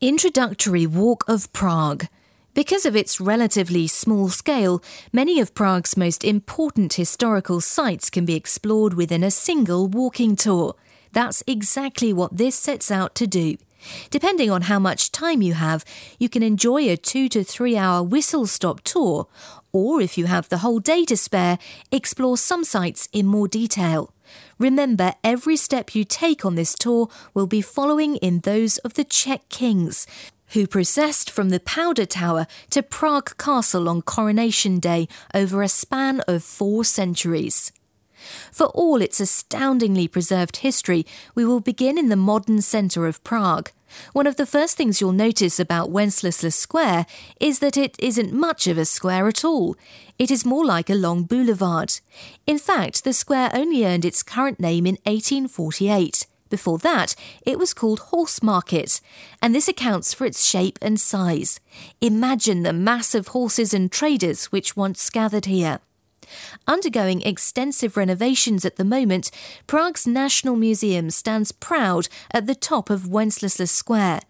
Introductory Walk of Prague. Because of its relatively small scale, many of Prague's most important historical sites can be explored within a single walking tour. That's exactly what this sets out to do. Depending on how much time you have, you can enjoy a two to three hour whistle stop tour, or if you have the whole day to spare, explore some sites in more detail. Remember, every step you take on this tour will be following in those of the Czech kings, who processed from the Powder Tower to Prague Castle on Coronation Day over a span of four centuries. For all its astoundingly preserved history, we will begin in the modern centre of Prague. One of the first things you'll notice about Wenceslas Square is that it isn't much of a square at all. It is more like a long boulevard. In fact, the square only earned its current name in 1848. Before that, it was called Horse Market, and this accounts for its shape and size. Imagine the mass of horses and traders which once gathered here. Undergoing extensive renovations at the moment, Prague's National Museum stands proud at the top of Wenceslas Square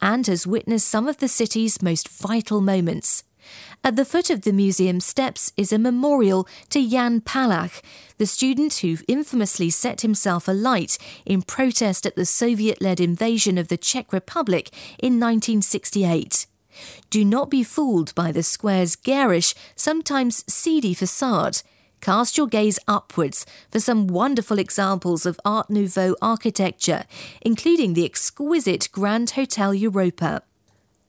and has witnessed some of the city's most vital moments. At the foot of the museum steps is a memorial to Jan Palach, the student who infamously set himself alight in protest at the Soviet led invasion of the Czech Republic in 1968. Do not be fooled by the square's garish, sometimes seedy facade. Cast your gaze upwards for some wonderful examples of Art Nouveau architecture, including the exquisite Grand Hotel Europa.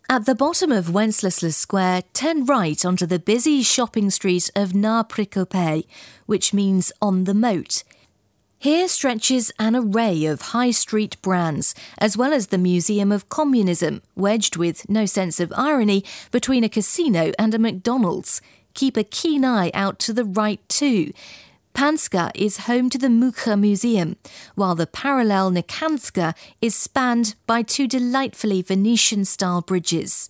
At the bottom of Wenceslas Square, turn right onto the busy shopping street of Na Překopě, which means on the moat. Here stretches an array of high street brands, as well as the Museum of Communism, wedged with no sense of irony between a casino and a McDonald's. Keep a keen eye out to the right too. Panska is home to the Mucha Museum, while the parallel Nikanska is spanned by two delightfully Venetian style bridges.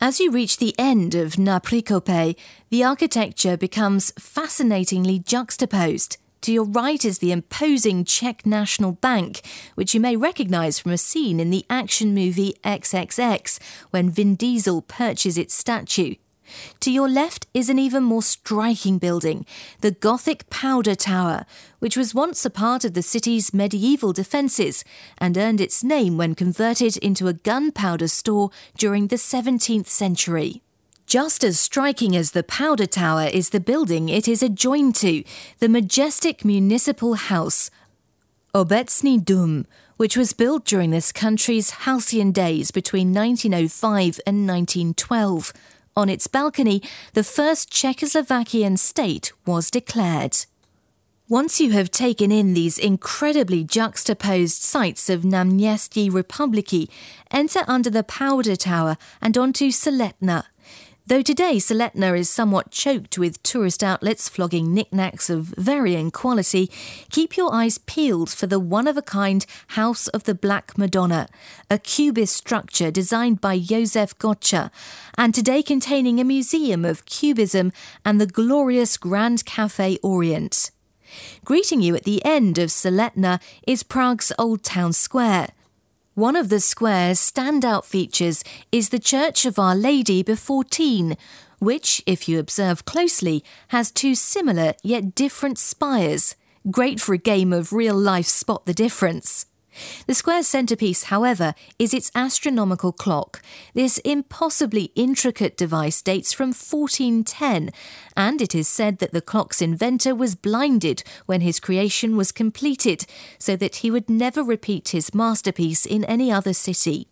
As you reach the end of Na Překopě, the architecture becomes fascinatingly juxtaposed. To your right is the imposing Czech National Bank, which you may recognise from a scene in the action movie XXX when Vin Diesel perches its statue. To your left is an even more striking building, the Gothic Powder Tower, which was once a part of the city's medieval defences and earned its name when converted into a gunpowder store during the 17th century. Just as striking as the Powder Tower is the building it is adjoined to, the majestic municipal house, Obecní Dům, which was built during this country's halcyon days between 1905 and 1912. On its balcony, the first Czechoslovakian state was declared. Once you have taken in these incredibly juxtaposed sights of Náměstí Republiky, enter under the Powder Tower and onto Celetna. Though today Celetna is somewhat choked with tourist outlets flogging knickknacks of varying quality, keep your eyes peeled for the one of a kind House of the Black Madonna, a cubist structure designed by Josef Gottschalk, and today containing a museum of cubism and the glorious Grand Café Orient. Greeting you at the end of Celetna is Prague's Old Town Square. One of the square's standout features is the Church of Our Lady Before Týn, which, if you observe closely, has two similar yet different spires. Great for a game of real life spot the difference. The square's centrepiece, however, is its astronomical clock. This impossibly intricate device dates from 1410, and it is said that the clock's inventor was blinded when his creation was completed, so that he would never repeat his masterpiece in any other city.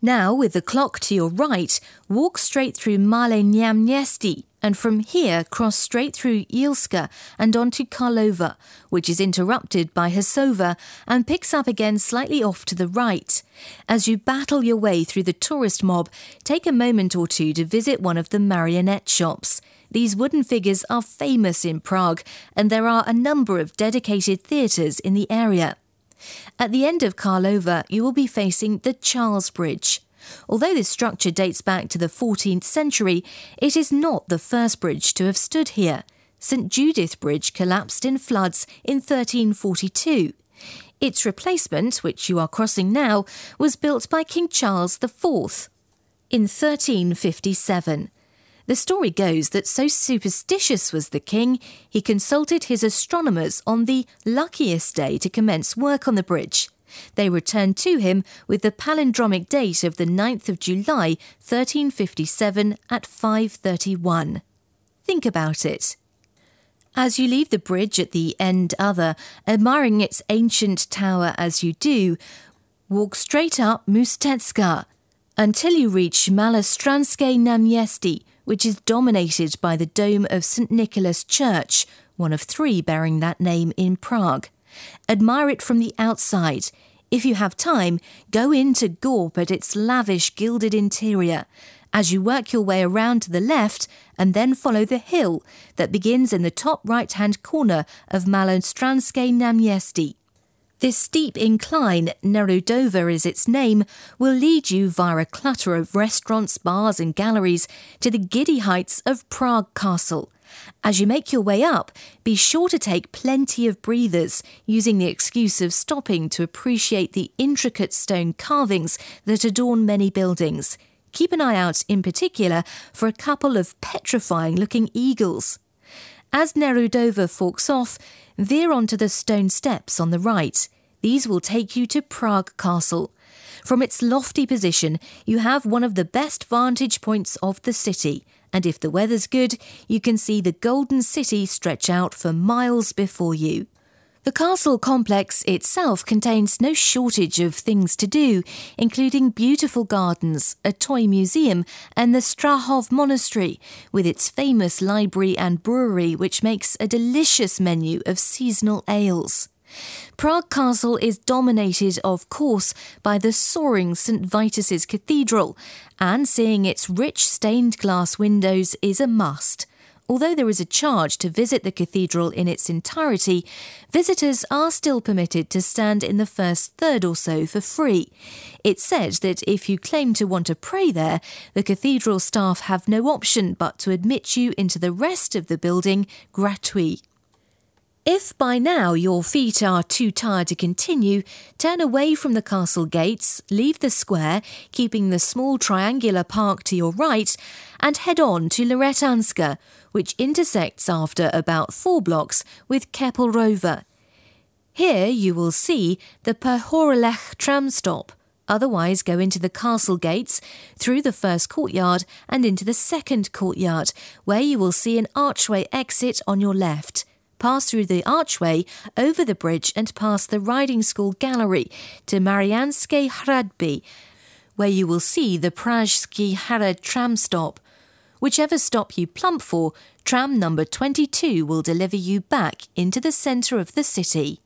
Now, with the clock to your right, walk straight through Malé Náměstí, and from here cross straight through Jílska and onto Karlova, which is interrupted by Hřešov and picks up again slightly off to the right. As you battle your way through the tourist mob, take a moment or two to visit one of the marionette shops. These wooden figures are famous in Prague, and there are a number of dedicated theatres in the area. At the end of Karlova, you will be facing the Charles Bridge. Although this structure dates back to the 14th century, it is not the first bridge to have stood here. St Judith Bridge collapsed in floods in 1342. Its replacement, which you are crossing now, was built by King Charles IV in 1357. The story goes that so superstitious was the king, he consulted his astronomers on the luckiest day to commence work on the bridge. They returned to him with the palindromic date of the 9th of July 1357 at 5:31. Think about it. As you leave the bridge at the end other, admiring its ancient tower as you do, walk straight up Mostecka until you reach Malostranské Náměstí, which is dominated by the dome of St. Nicholas Church, one of three bearing that name in Prague. Admire it from the outside. If you have time, go in to gawp at its lavish gilded interior as you work your way around to the left and then follow the hill that begins in the top right hand corner of Malostranské Náměstí. This steep incline, Nerudova is its name, will lead you via a clutter of restaurants, bars, and galleries to the giddy heights of Prague Castle. As you make your way up, be sure to take plenty of breathers, using the excuse of stopping to appreciate the intricate stone carvings that adorn many buildings. Keep an eye out, in particular, for a couple of petrifying looking eagles. As Nerudova forks off, veer onto the stone steps on the right. These will take you to Prague Castle. From its lofty position, you have one of the best vantage points of the city, and if the weather's good, you can see the Golden City stretch out for miles before you. The castle complex itself contains no shortage of things to do, including beautiful gardens, a toy museum, and the Strahov Monastery, with its famous library and brewery, which makes a delicious menu of seasonal ales. Prague Castle is dominated, of course, by the soaring St. Vitus's Cathedral, and seeing its rich stained glass windows is a must. Although there is a charge to visit the cathedral in its entirety, visitors are still permitted to stand in the first third or so for free. It's said that if you claim to want to pray there, the cathedral staff have no option but to admit you into the rest of the building gratuit. If by now your feet are too tired to continue, turn away from the castle gates, leave the square, keeping the small triangular park to your right, and head on to Loretanska, which intersects after about four blocks with Keplerova. Here you will see the Pohořelec tram stop. Otherwise, go into the castle gates, through the first courtyard, and into the second courtyard, where you will see an archway exit on your left pass through the archway, over the bridge, and past the riding school gallery to Marianske Hradby, where you will see the Pražský Hrad tram stop. Whichever stop you plump for, tram number 22 will deliver you back into the centre of the city.